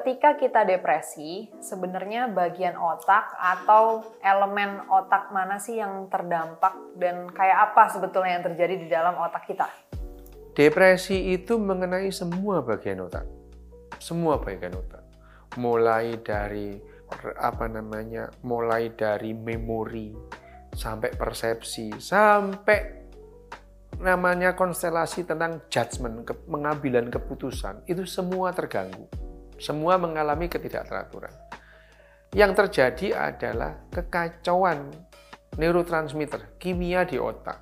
ketika kita depresi, sebenarnya bagian otak atau elemen otak mana sih yang terdampak dan kayak apa sebetulnya yang terjadi di dalam otak kita? Depresi itu mengenai semua bagian otak. Semua bagian otak. Mulai dari apa namanya? Mulai dari memori sampai persepsi sampai namanya konstelasi tentang judgment, pengambilan keputusan, itu semua terganggu semua mengalami ketidakteraturan. Yang terjadi adalah kekacauan neurotransmitter, kimia di otak.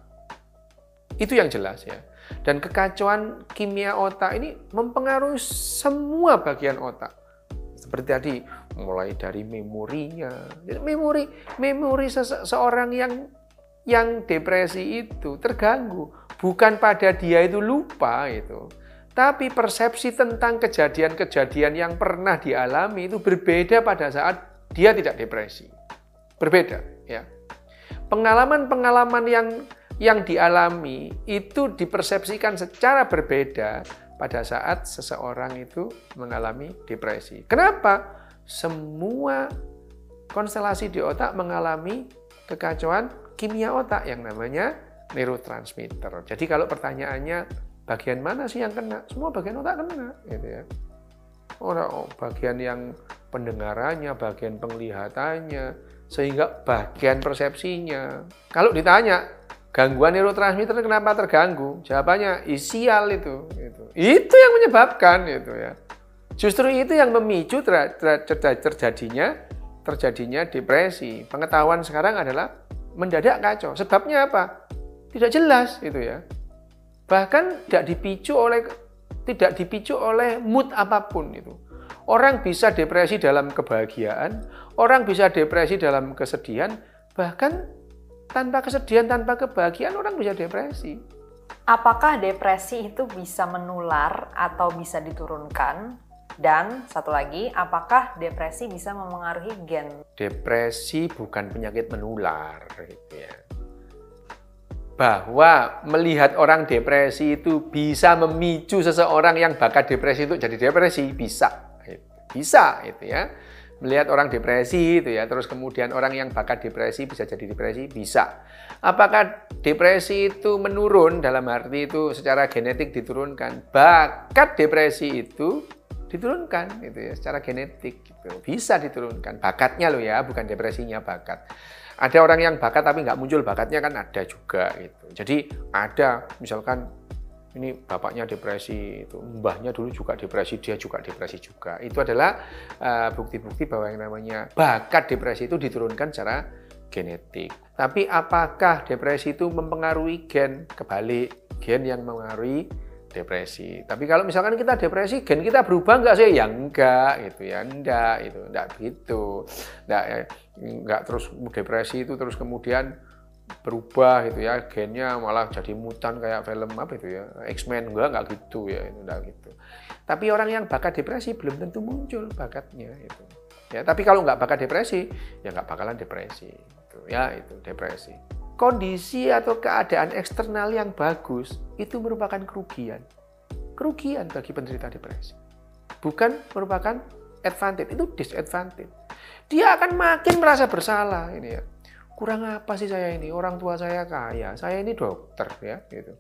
Itu yang jelas ya. Dan kekacauan kimia otak ini mempengaruhi semua bagian otak. Seperti tadi, mulai dari memorinya. Memori memori seseorang yang yang depresi itu terganggu, bukan pada dia itu lupa itu tapi persepsi tentang kejadian-kejadian yang pernah dialami itu berbeda pada saat dia tidak depresi. Berbeda, ya. Pengalaman-pengalaman yang yang dialami itu dipersepsikan secara berbeda pada saat seseorang itu mengalami depresi. Kenapa? Semua konstelasi di otak mengalami kekacauan kimia otak yang namanya neurotransmitter. Jadi kalau pertanyaannya bagian mana sih yang kena? Semua bagian otak kena, gitu ya. Orang oh, bagian yang pendengarannya, bagian penglihatannya, sehingga bagian persepsinya. Kalau ditanya gangguan neurotransmitter kenapa terganggu? Jawabannya isial itu, itu. Itu yang menyebabkan itu ya. Justru itu yang memicu ter ter ter terjadinya terjadinya depresi. Pengetahuan sekarang adalah mendadak kacau. Sebabnya apa? Tidak jelas itu ya bahkan tidak dipicu oleh tidak dipicu oleh mood apa pun itu. Orang bisa depresi dalam kebahagiaan, orang bisa depresi dalam kesedihan, bahkan tanpa kesedihan, tanpa kebahagiaan orang bisa depresi. Apakah depresi itu bisa menular atau bisa diturunkan? Dan satu lagi, apakah depresi bisa memengaruhi gen? Depresi bukan penyakit menular, gitu ya bahwa melihat orang depresi itu bisa memicu seseorang yang bakat depresi itu jadi depresi bisa. Bisa itu ya. Melihat orang depresi itu ya terus kemudian orang yang bakat depresi bisa jadi depresi bisa. Apakah depresi itu menurun dalam arti itu secara genetik diturunkan? Bakat depresi itu diturunkan itu ya secara genetik gitu. Bisa diturunkan. Bakatnya loh ya bukan depresinya bakat ada orang yang bakat tapi nggak muncul bakatnya kan ada juga gitu. Jadi ada misalkan ini bapaknya depresi, itu mbahnya dulu juga depresi, dia juga depresi juga. Itu adalah eh, bukti-bukti uh, bahwa yang namanya bakat depresi itu diturunkan secara genetik. Tapi apakah depresi itu mempengaruhi gen? Kebalik, gen yang mempengaruhi depresi. Tapi kalau misalkan kita depresi, gen kita berubah nggak sih? Ya enggak, gitu ya, enggak, itu enggak begitu, enggak, ya, enggak terus depresi itu terus kemudian berubah gitu ya, gennya malah jadi mutan kayak film apa itu ya, X-Men enggak, enggak gitu ya, itu enggak gitu. Tapi orang yang bakat depresi belum tentu muncul bakatnya itu. Ya, tapi kalau nggak bakat depresi, ya nggak bakalan depresi. Gitu. Ya, itu depresi kondisi atau keadaan eksternal yang bagus itu merupakan kerugian. Kerugian bagi penderita depresi. Bukan merupakan advantage, itu disadvantage. Dia akan makin merasa bersalah ini ya. Kurang apa sih saya ini? Orang tua saya kaya, saya ini dokter ya gitu.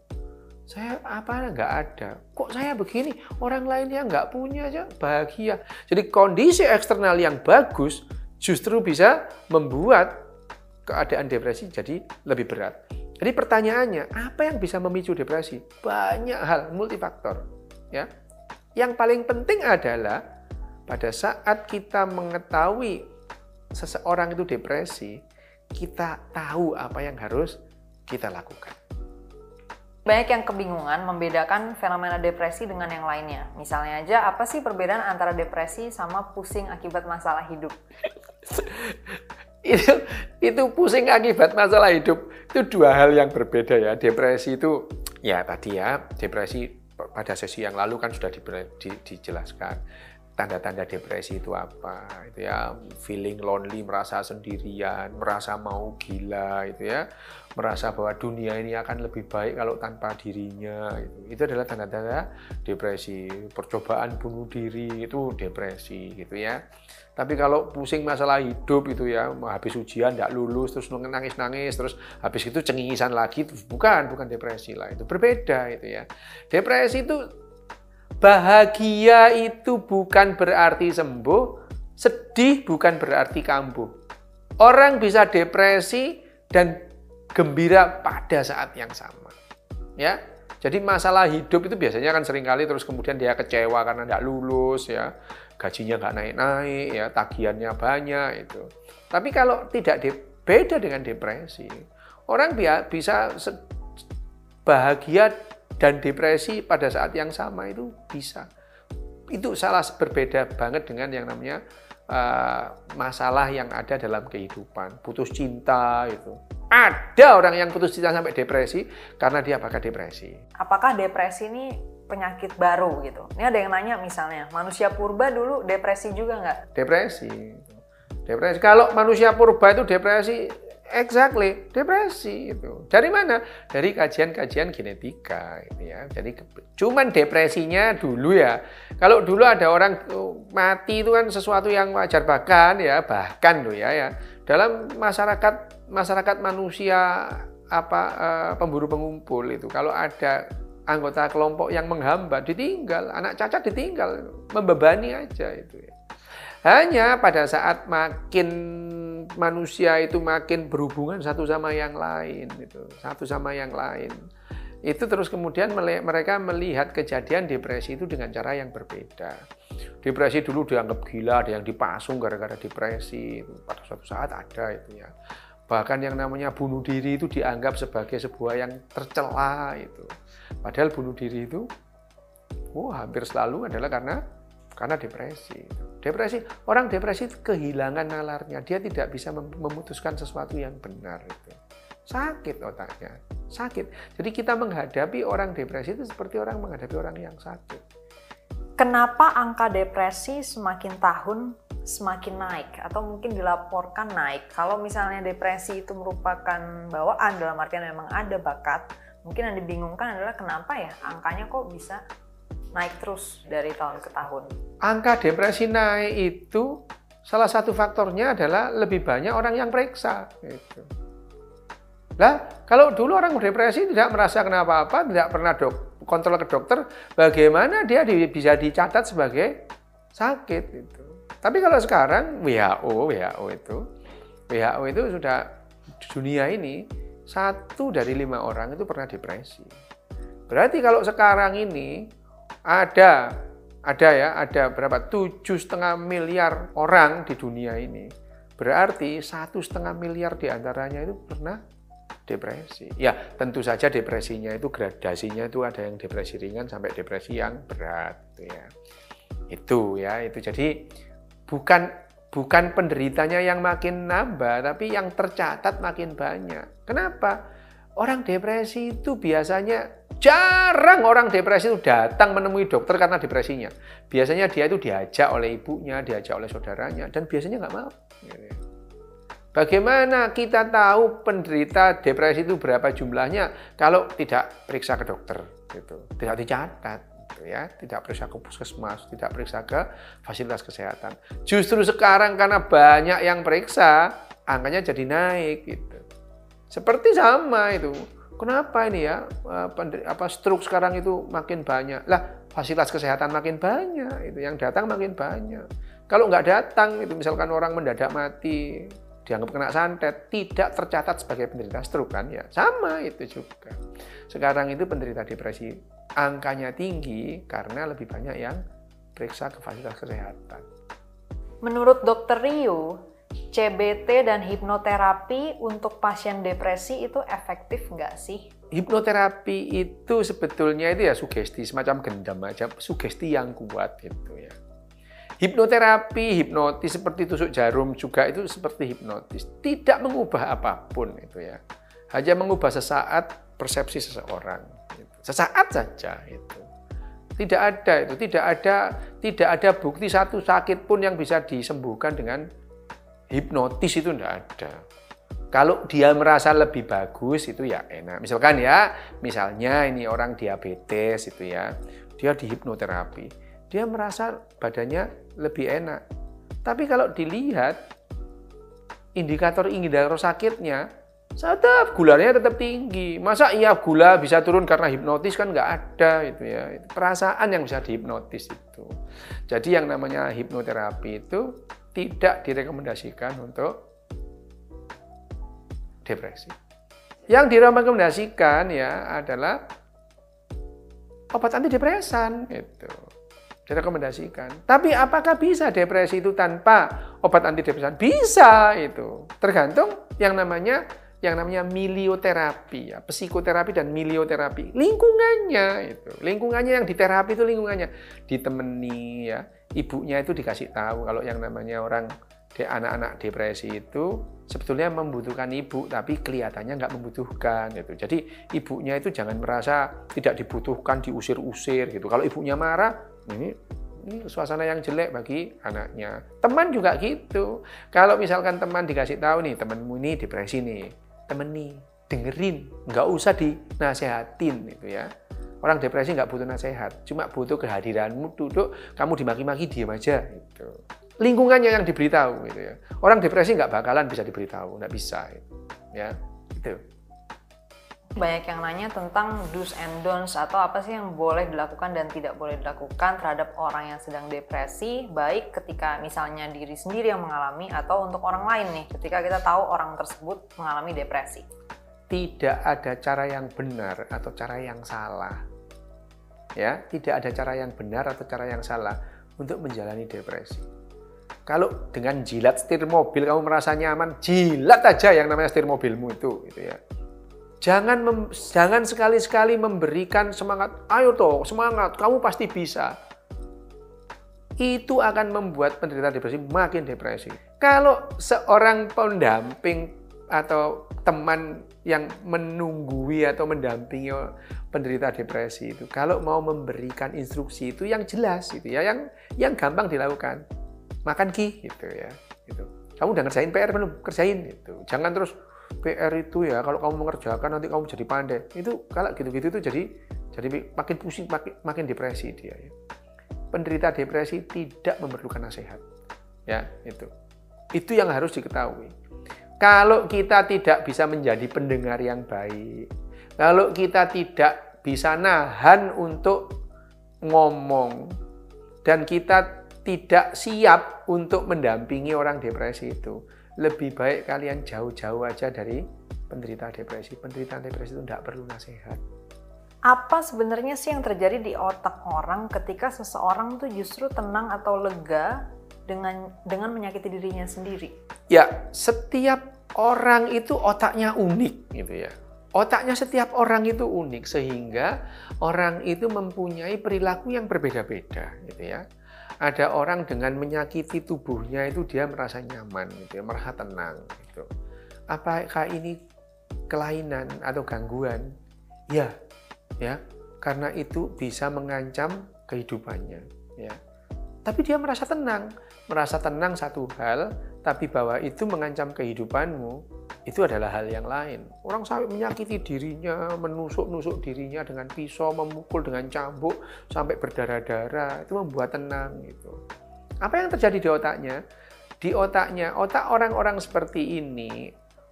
Saya apa nggak ada. Kok saya begini? Orang lainnya nggak punya aja bahagia. Jadi kondisi eksternal yang bagus justru bisa membuat keadaan depresi jadi lebih berat. Jadi pertanyaannya, apa yang bisa memicu depresi? Banyak hal, multifaktor. Ya. Yang paling penting adalah pada saat kita mengetahui seseorang itu depresi, kita tahu apa yang harus kita lakukan. Banyak yang kebingungan membedakan fenomena depresi dengan yang lainnya. Misalnya aja, apa sih perbedaan antara depresi sama pusing akibat masalah hidup? itu itu pusing akibat masalah hidup. Itu dua hal yang berbeda ya. Depresi itu ya tadi ya depresi pada sesi yang lalu kan sudah di, di, dijelaskan tanda-tanda depresi itu apa itu ya. Feeling lonely merasa sendirian merasa mau gila itu ya. Merasa bahwa dunia ini akan lebih baik kalau tanpa dirinya itu itu adalah tanda-tanda depresi. Percobaan bunuh diri itu depresi gitu ya. Tapi kalau pusing masalah hidup itu ya habis ujian tidak lulus terus nangis-nangis terus habis itu cengisan lagi bukan bukan depresi lah. Itu berbeda itu ya. Depresi itu Bahagia itu bukan berarti sembuh, sedih bukan berarti kambuh. Orang bisa depresi dan gembira pada saat yang sama. Ya, jadi masalah hidup itu biasanya kan sering kali terus kemudian dia kecewa karena tidak lulus ya, gajinya nggak naik-naik ya, tagihannya banyak itu. Tapi kalau tidak beda dengan depresi, orang bisa bahagia dan depresi pada saat yang sama itu bisa. Itu salah berbeda banget dengan yang namanya uh, masalah yang ada dalam kehidupan. Putus cinta itu. Ada orang yang putus cinta sampai depresi karena dia apakah depresi. Apakah depresi ini penyakit baru gitu? Ini ada yang nanya misalnya, manusia purba dulu depresi juga nggak? Depresi. Depresi. Kalau manusia purba itu depresi Exactly, depresi itu. Dari mana? Dari kajian-kajian genetika, gitu ya. Jadi cuman depresinya dulu ya. Kalau dulu ada orang oh, mati itu kan sesuatu yang wajar bahkan ya, bahkan loh ya ya. Dalam masyarakat masyarakat manusia apa uh, pemburu pengumpul itu kalau ada anggota kelompok yang menghambat ditinggal, anak cacat ditinggal, membebani aja itu ya. Hanya pada saat makin manusia itu makin berhubungan satu sama yang lain itu satu sama yang lain. Itu terus kemudian mereka melihat kejadian depresi itu dengan cara yang berbeda. Depresi dulu dianggap gila ada yang dipasung gara-gara depresi. Pada suatu saat ada itu ya. Bahkan yang namanya bunuh diri itu dianggap sebagai sebuah yang tercela itu. Padahal bunuh diri itu oh hampir selalu adalah karena karena depresi. Depresi, orang depresi kehilangan nalarnya, dia tidak bisa memutuskan sesuatu yang benar itu. Sakit otaknya, sakit. Jadi kita menghadapi orang depresi itu seperti orang menghadapi orang yang sakit. Kenapa angka depresi semakin tahun semakin naik atau mungkin dilaporkan naik? Kalau misalnya depresi itu merupakan bawaan dalam artian memang ada bakat, mungkin yang dibingungkan adalah kenapa ya angkanya kok bisa naik terus dari tahun ke tahun. Angka depresi naik itu salah satu faktornya adalah lebih banyak orang yang periksa. Gitu. Lah, kalau dulu orang depresi tidak merasa kenapa-apa, tidak pernah dok, kontrol ke dokter, bagaimana dia di, bisa dicatat sebagai sakit itu. Tapi kalau sekarang WHO, WHO itu, WHO itu sudah dunia ini satu dari lima orang itu pernah depresi. Berarti kalau sekarang ini ada ada ya ada berapa? Tujuh setengah miliar orang di dunia ini. Berarti satu setengah miliar di antaranya itu pernah depresi. Ya tentu saja depresinya itu gradasinya itu ada yang depresi ringan sampai depresi yang berat ya. Itu ya itu. Jadi bukan bukan penderitanya yang makin nambah tapi yang tercatat makin banyak. Kenapa orang depresi itu biasanya Jarang orang depresi itu datang menemui dokter karena depresinya. Biasanya dia itu diajak oleh ibunya, diajak oleh saudaranya, dan biasanya nggak mau. Bagaimana kita tahu penderita depresi itu berapa jumlahnya kalau tidak periksa ke dokter, gitu. tidak dicatat, gitu ya, tidak periksa ke puskesmas, tidak periksa ke fasilitas kesehatan. Justru sekarang karena banyak yang periksa, angkanya jadi naik, gitu. Seperti sama itu Kenapa ini ya eh, apa stroke sekarang itu makin banyak? Lah fasilitas kesehatan makin banyak, itu yang datang makin banyak. Kalau nggak datang, itu misalkan orang mendadak mati, dianggap kena santet, tidak tercatat sebagai penderita stroke kan ya. Sama itu juga. Sekarang itu penderita depresi angkanya tinggi karena lebih banyak yang periksa ke fasilitas kesehatan. Menurut dokter Rio, CBT dan hipnoterapi untuk pasien depresi itu efektif nggak sih? Hipnoterapi itu sebetulnya itu ya sugesti, semacam gendam aja, sugesti yang kuat gitu ya. Hipnoterapi, hipnotis seperti tusuk jarum juga itu seperti hipnotis, tidak mengubah apa pun itu ya. Hanya mengubah sesaat persepsi seseorang. Gitu. Sesaat saja itu. Tidak ada itu, tidak ada tidak ada bukti satu sakit pun yang bisa disembuhkan dengan hipnotis itu tidak ada. Kalau dia merasa lebih bagus itu ya enak. Misalkan ya, misalnya ini orang diabetes itu ya, dia di hipnoterapi, dia merasa badannya lebih enak. Tapi kalau dilihat indikator-indikator sakitnya, tetap gulanya tetap tinggi. Masa iya gula bisa turun karena hipnotis kan nggak ada itu ya. Perasaan yang bisa dihipnotis itu. Jadi yang namanya hipnoterapi itu tidak direkomendasikan untuk depresi. Yang direkomendasikan ya adalah obat antidepresan itu. Direkomendasikan. Tapi apakah bisa depresi itu tanpa obat antidepresan? Bisa itu. Tergantung yang namanya yang namanya milioterapi ya, psikoterapi dan milioterapi. Lingkungannya itu. Lingkungannya yang diterapi itu lingkungannya ditemani ya. Ibunya itu dikasih tahu kalau yang namanya orang anak-anak depresi itu sebetulnya membutuhkan ibu tapi kelihatannya nggak membutuhkan gitu. Jadi ibunya itu jangan merasa tidak dibutuhkan, diusir-usir gitu. Kalau ibunya marah, ini ini suasana yang jelek bagi anaknya. Teman juga gitu. Kalau misalkan teman dikasih tahu nih, temanmu ini depresi nih, temeni, dengerin, nggak usah dinasehatin gitu ya. Orang depresi nggak butuh nasihat, cuma butuh kehadiranmu duduk, kamu dimaki-maki diam aja gitu lingkungannya yang diberitahu gitu ya. Orang depresi nggak bakalan bisa diberitahu, nggak bisa gitu. ya itu. Banyak yang nanya tentang do's and don'ts atau apa sih yang boleh dilakukan dan tidak boleh dilakukan terhadap orang yang sedang depresi, baik ketika misalnya diri sendiri yang mengalami atau untuk orang lain nih, ketika kita tahu orang tersebut mengalami depresi. Tidak ada cara yang benar atau cara yang salah. Ya, tidak ada cara yang benar atau cara yang salah untuk menjalani depresi kalau dengan jilat setir mobil kamu merasa nyaman, jilat aja yang namanya setir mobilmu itu, gitu ya. Jangan mem, jangan sekali-sekali memberikan semangat, ayo toh semangat, kamu pasti bisa. Itu akan membuat penderita depresi makin depresi. Kalau seorang pendamping atau teman yang menunggui atau mendampingi penderita depresi itu kalau mau memberikan instruksi itu yang jelas itu ya yang yang gampang dilakukan. Makan ki gitu ya gitu. Kamu udah ngerjain PR belum? Kerjain gitu. Jangan terus PR itu ya kalau kamu mengerjakan nanti kamu jadi pandai. Itu kalau gitu-gitu itu jadi jadi makin pusing makin, makin depresi dia ya. penderita depresi tidak memerlukan nasihat. Ya itu. Itu yang harus diketahui. Kalau kita tidak bisa menjadi pendengar yang baik kalau kita tidak bisa nahan untuk ngomong dan kita tidak siap untuk mendampingi orang depresi itu, lebih baik kalian jauh-jauh aja dari penderita depresi. Penderita depresi itu tidak perlu nasihat. Apa sebenarnya sih yang terjadi di otak orang ketika seseorang tuh justru tenang atau lega dengan dengan menyakiti dirinya sendiri? Ya, setiap orang itu otaknya unik gitu ya. Otaknya setiap orang itu unik sehingga orang itu mempunyai perilaku yang berbeda-beda gitu ya ada orang dengan menyakiti tubuhnya itu dia merasa nyaman, gitu ya, merasa tenang. Gitu. Apakah ini kelainan atau gangguan? Ya, ya, karena itu bisa mengancam kehidupannya. Ya, tapi dia merasa tenang, merasa tenang satu hal, tapi bahwa itu mengancam kehidupanmu, itu adalah hal yang lain. Orang sampai menyakiti dirinya, menusuk-nusuk dirinya dengan pisau, memukul dengan cambuk sampai berdarah-darah, itu membuat tenang gitu. Apa yang terjadi di otaknya? Di otaknya, otak orang-orang seperti ini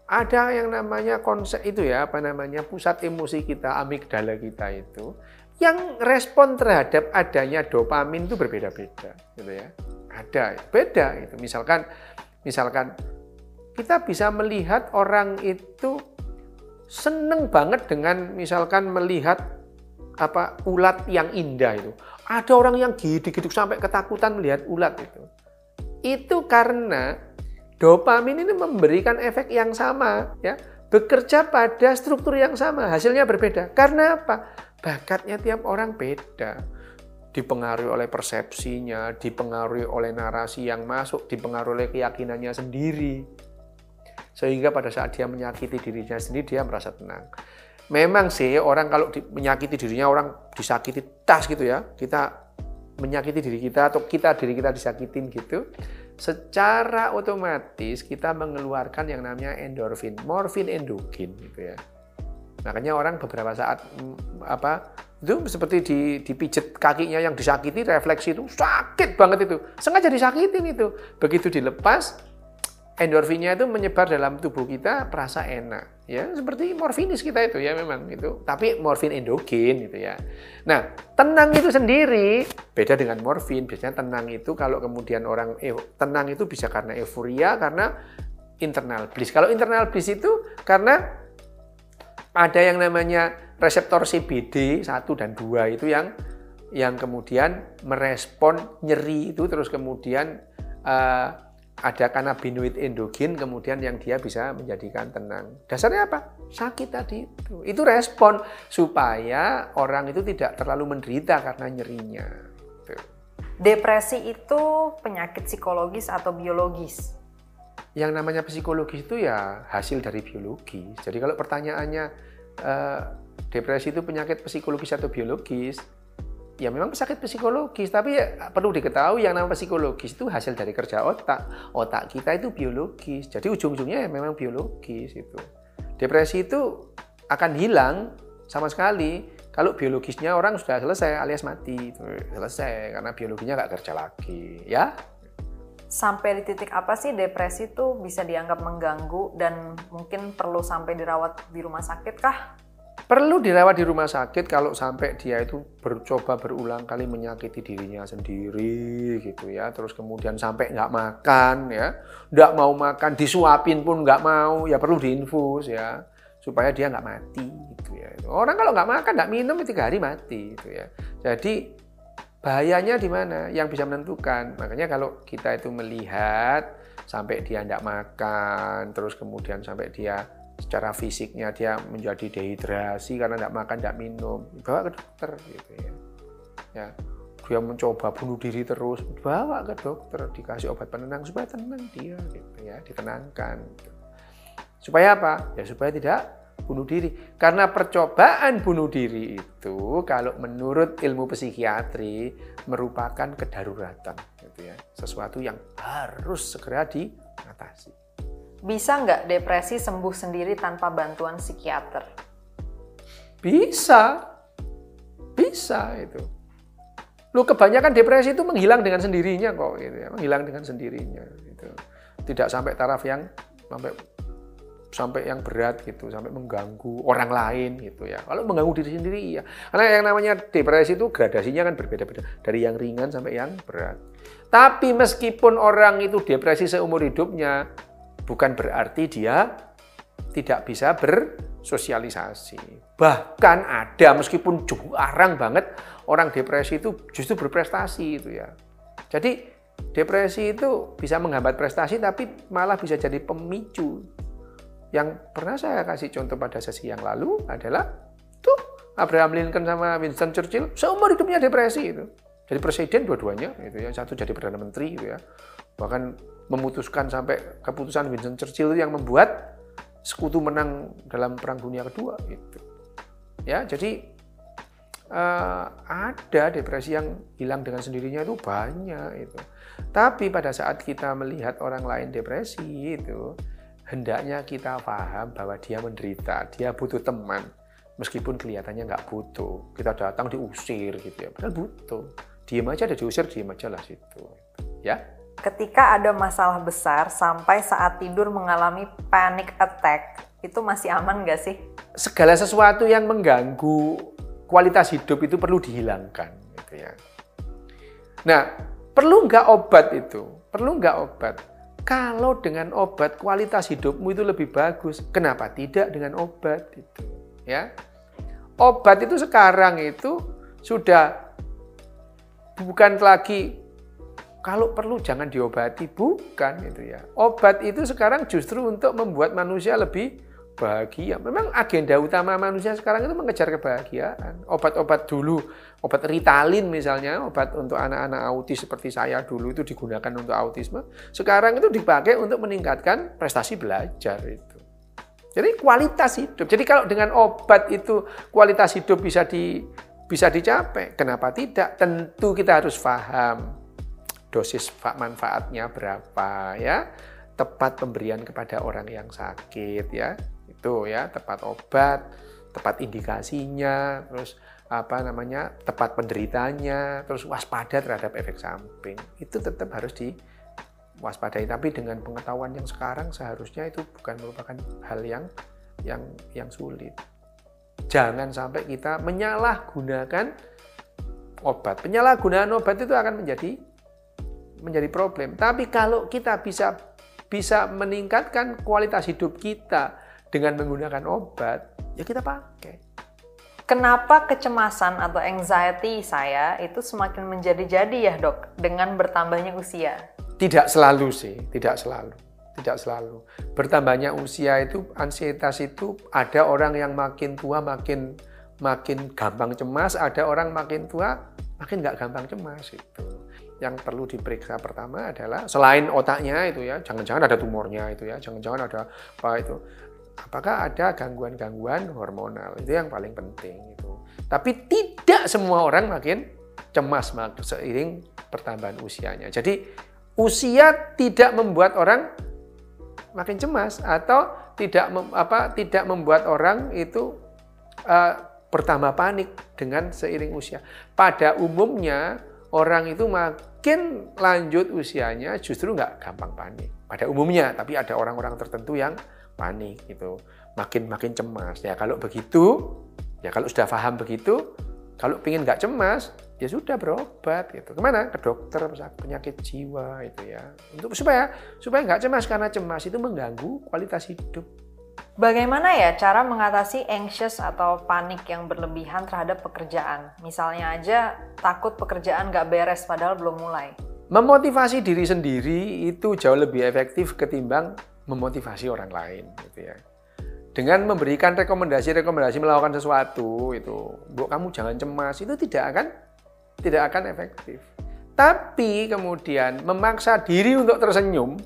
ada yang namanya konsep itu ya, apa namanya pusat emosi kita, amigdala kita itu yang respon terhadap adanya dopamin itu berbeda-beda gitu ya. Ada, beda itu. Misalkan misalkan kita bisa melihat orang itu seneng banget dengan misalkan melihat apa ulat yang indah itu. Ada orang yang gidik-gidik sampai ketakutan melihat ulat itu. Itu karena dopamin ini memberikan efek yang sama ya, bekerja pada struktur yang sama, hasilnya berbeda. Karena apa? Bakatnya tiap orang beda dipengaruhi oleh persepsinya, dipengaruhi oleh narasi yang masuk, dipengaruhi oleh keyakinannya sendiri. Sehingga pada saat dia menyakiti dirinya sendiri, dia merasa tenang. memang sih orang kalau di, menyakiti dirinya orang disakiti tas gitu ya. Kita menyakiti diri kita atau kita diri kita disakitin gitu. Secara otomatis kita mengeluarkan yang namanya endorfin morfin endogen gitu ya. Makanya orang beberapa saat mm, apa itu seperti di, dipijet kakinya yang disakiti refleksi itu sakit banget itu. Sengaja disakitin itu. Begitu dilepas endorfinnya itu menyebar dalam tubuh kita perasa enak ya. Seperti morfinis kita itu ya memang itu tapi morfin endogen gitu ya. Nah tenang itu sendiri. Beda dengan morfin. Biasanya tenang itu kalau kemudian orang eh, tenang itu bisa karena euforia karena internal bliss. Kalau internal bliss itu karena ada yang namanya reseptor CBD 1 dan 2 itu yang yang kemudian merespon nyeri itu terus kemudian uh, ada kanabinoid endogen kemudian yang dia bisa menjadikan tenang. Dasarnya apa? Sakit tadi itu. Itu respon supaya orang itu tidak terlalu menderita karena nyerinya. Depresi itu penyakit psikologis atau biologis? Yang namanya psikologis itu ya hasil dari biologi. Jadi kalau pertanyaannya eh, depresi itu penyakit psikologis atau biologis, ya memang sakit psikologis, tapi ya perlu diketahui yang namanya psikologis itu hasil dari kerja otak. Otak kita itu biologis, jadi ujung-ujungnya ya memang biologis itu. Depresi itu akan hilang sama sekali kalau biologisnya orang sudah selesai alias mati, selesai karena biologinya nggak kerja lagi, ya. Sampai di titik apa sih depresi itu bisa dianggap mengganggu dan mungkin perlu sampai dirawat di rumah sakit kah? Perlu dirawat di rumah sakit kalau sampai dia itu bercoba berulang kali menyakiti dirinya sendiri gitu ya. Terus kemudian sampai nggak makan ya, nggak mau makan, disuapin pun nggak mau, ya perlu diinfus ya supaya dia nggak mati gitu ya. Orang kalau nggak makan, nggak minum tiga hari mati gitu ya. Jadi bahayanya di mana? Yang bisa menentukan. Makanya kalau kita itu melihat sampai dia nggak makan, terus kemudian sampai dia secara fisiknya dia menjadi dehidrasi karena tidak makan tidak minum bawa ke dokter gitu ya. Ya dia mencoba bunuh diri terus bawa ke dokter dikasih obat penenang supaya tenang dia gitu ya ditenangkan gitu. supaya apa? Ya supaya tidak bunuh diri. Karena percobaan bunuh diri itu kalau menurut ilmu psikiatri merupakan kedaruratan gitu ya. Sesuatu yang harus segera diatasi bisa nggak depresi sembuh sendiri tanpa bantuan psikiater? Bisa, bisa itu. Lu kebanyakan depresi itu menghilang dengan sendirinya kok, gitu ya, menghilang dengan sendirinya. Gitu. Tidak sampai taraf yang sampai sampai yang berat gitu, sampai mengganggu orang lain gitu ya. Kalau mengganggu diri sendiri ya. Karena yang namanya depresi itu gradasinya kan berbeda-beda dari yang ringan sampai yang berat. Tapi meskipun orang itu depresi seumur hidupnya, bukan berarti dia tidak bisa bersosialisasi. Bahkan ada meskipun jarang banget orang depresi itu justru berprestasi itu ya. Jadi depresi itu bisa menghambat prestasi tapi malah bisa jadi pemicu. Yang pernah saya kasih contoh pada sesi yang lalu adalah tuh Abraham Lincoln sama Winston Churchill seumur hidupnya depresi itu. Jadi presiden dua-duanya itu ya, satu jadi perdana menteri itu ya. Bahkan memutuskan sampai keputusan Winston Churchill yang membuat sekutu menang dalam Perang Dunia Kedua itu. Ya, jadi uh, ada depresi yang hilang dengan sendirinya itu banyak itu. Tapi pada saat kita melihat orang lain depresi itu, hendaknya kita paham bahwa dia menderita, dia butuh teman, meskipun kelihatannya nggak butuh. Kita datang diusir gitu ya, padahal butuh. Diem aja ada diusir, diem aja lah situ. Ya ketika ada masalah besar sampai saat tidur mengalami panic attack, itu masih aman nggak sih? Segala sesuatu yang mengganggu kualitas hidup itu perlu dihilangkan. Gitu ya. Nah, perlu nggak obat itu? Perlu nggak obat? Kalau dengan obat kualitas hidupmu itu lebih bagus, kenapa tidak dengan obat itu? Ya, obat itu sekarang itu sudah bukan lagi kalau perlu jangan diobati, bukan itu ya. Obat itu sekarang justru untuk membuat manusia lebih bahagia. Memang agenda utama manusia sekarang itu mengejar kebahagiaan. Obat-obat dulu, obat Ritalin misalnya, obat untuk anak-anak autis seperti saya dulu itu digunakan untuk autisme. Sekarang itu dipakai untuk meningkatkan prestasi belajar itu. Jadi kualitas hidup. Jadi kalau dengan obat itu kualitas hidup bisa di bisa dicapai, kenapa tidak? Tentu kita harus paham dosis manfaatnya berapa ya, tepat pemberian kepada orang yang sakit ya. Itu ya, tepat obat, tepat indikasinya, terus apa namanya tepat penderitanya, terus waspada terhadap efek samping. Itu tetap harus diwaspadai. Tapi dengan pengetahuan yang sekarang seharusnya itu bukan merupakan hal yang yang yang sulit. Jangan sampai kita menyalahgunakan obat. Penyalahgunaan obat itu akan menjadi menjadi problem. Tapi kalau kita bisa bisa meningkatkan kualitas hidup kita dengan menggunakan obat, ya kita pakai Kenapa kecemasan atau anxiety saya itu semakin menjadi-jadi ya dok dengan bertambahnya usia? Tidak selalu sih, tidak selalu. Tidak selalu. Bertambahnya usia itu, ansietas itu ada orang yang makin tua makin makin gampang cemas, ada orang makin tua makin nggak gampang cemas itu. Yang perlu diperiksa pertama adalah selain otaknya itu ya, jangan-jangan ada tumornya itu ya, jangan-jangan ada apa itu. Apakah ada gangguan-gangguan hormonal? Itu yang paling penting itu. Tapi tidak semua orang makin cemas seiring pertambahan usianya. Jadi usia tidak membuat orang makin cemas atau tidak mem, apa tidak membuat orang itu uh, bertambah panik dengan seiring usia. Pada umumnya orang itu makin lanjut usianya justru nggak gampang panik pada umumnya tapi ada orang-orang tertentu yang panik gitu, makin makin cemas. Ya kalau begitu, ya kalau sudah paham begitu, kalau ingin nggak cemas, ya sudah berobat gitu. Ke mana? Ke dokter penyakit jiwa itu ya. Untuk supaya supaya nggak cemas karena cemas itu mengganggu kualitas hidup. Bagaimana ya cara mengatasi anxious atau panik yang berlebihan terhadap pekerjaan? Misalnya aja takut pekerjaan nggak beres padahal belum mulai. Memotivasi diri sendiri itu jauh lebih efektif ketimbang memotivasi orang lain gitu ya. Dengan memberikan rekomendasi-rekomendasi melakukan sesuatu itu, Bu kamu jangan cemas, itu tidak akan tidak akan efektif. Tapi kemudian memaksa diri untuk tersenyum,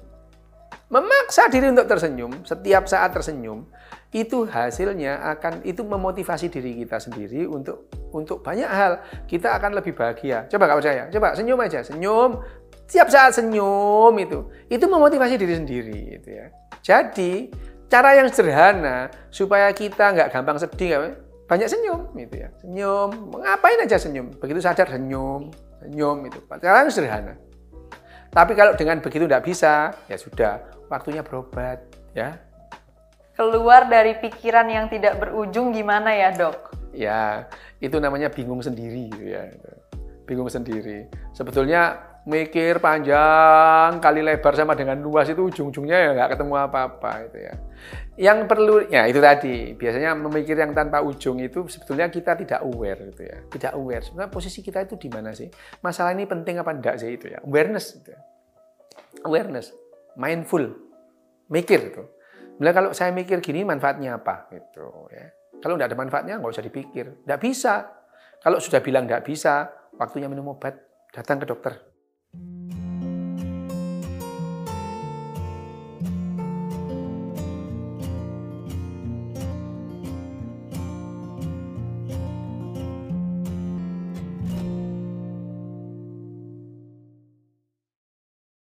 memaksa diri untuk tersenyum, setiap saat tersenyum, itu hasilnya akan itu memotivasi diri kita sendiri untuk untuk banyak hal. Kita akan lebih bahagia. Coba kalau percaya, coba senyum aja, senyum, Setiap saat senyum itu, itu memotivasi diri sendiri. Gitu ya. Jadi cara yang sederhana supaya kita nggak gampang sedih, banyak senyum, gitu ya. Senyum, ngapain aja senyum. Begitu sadar senyum, senyum itu. Cara yang sederhana. Tapi kalau dengan begitu nggak bisa, ya sudah, waktunya berobat, ya. Keluar dari pikiran yang tidak berujung gimana ya dok? Ya, itu namanya bingung sendiri, gitu ya. Bingung sendiri. Sebetulnya mikir panjang kali lebar sama dengan luas itu ujung-ujungnya ya nggak ketemu apa-apa itu ya. Yang perlu ya itu tadi biasanya memikir yang tanpa ujung itu sebetulnya kita tidak aware gitu ya, tidak aware. Sebenarnya posisi kita itu di mana sih? Masalah ini penting apa enggak sih itu ya? Awareness gitu ya. Awareness, mindful, mikir itu. Bila kalau saya mikir gini manfaatnya apa gitu ya. Kalau tidak ada manfaatnya nggak usah dipikir, nggak bisa. Kalau sudah bilang nggak bisa, waktunya minum obat, datang ke dokter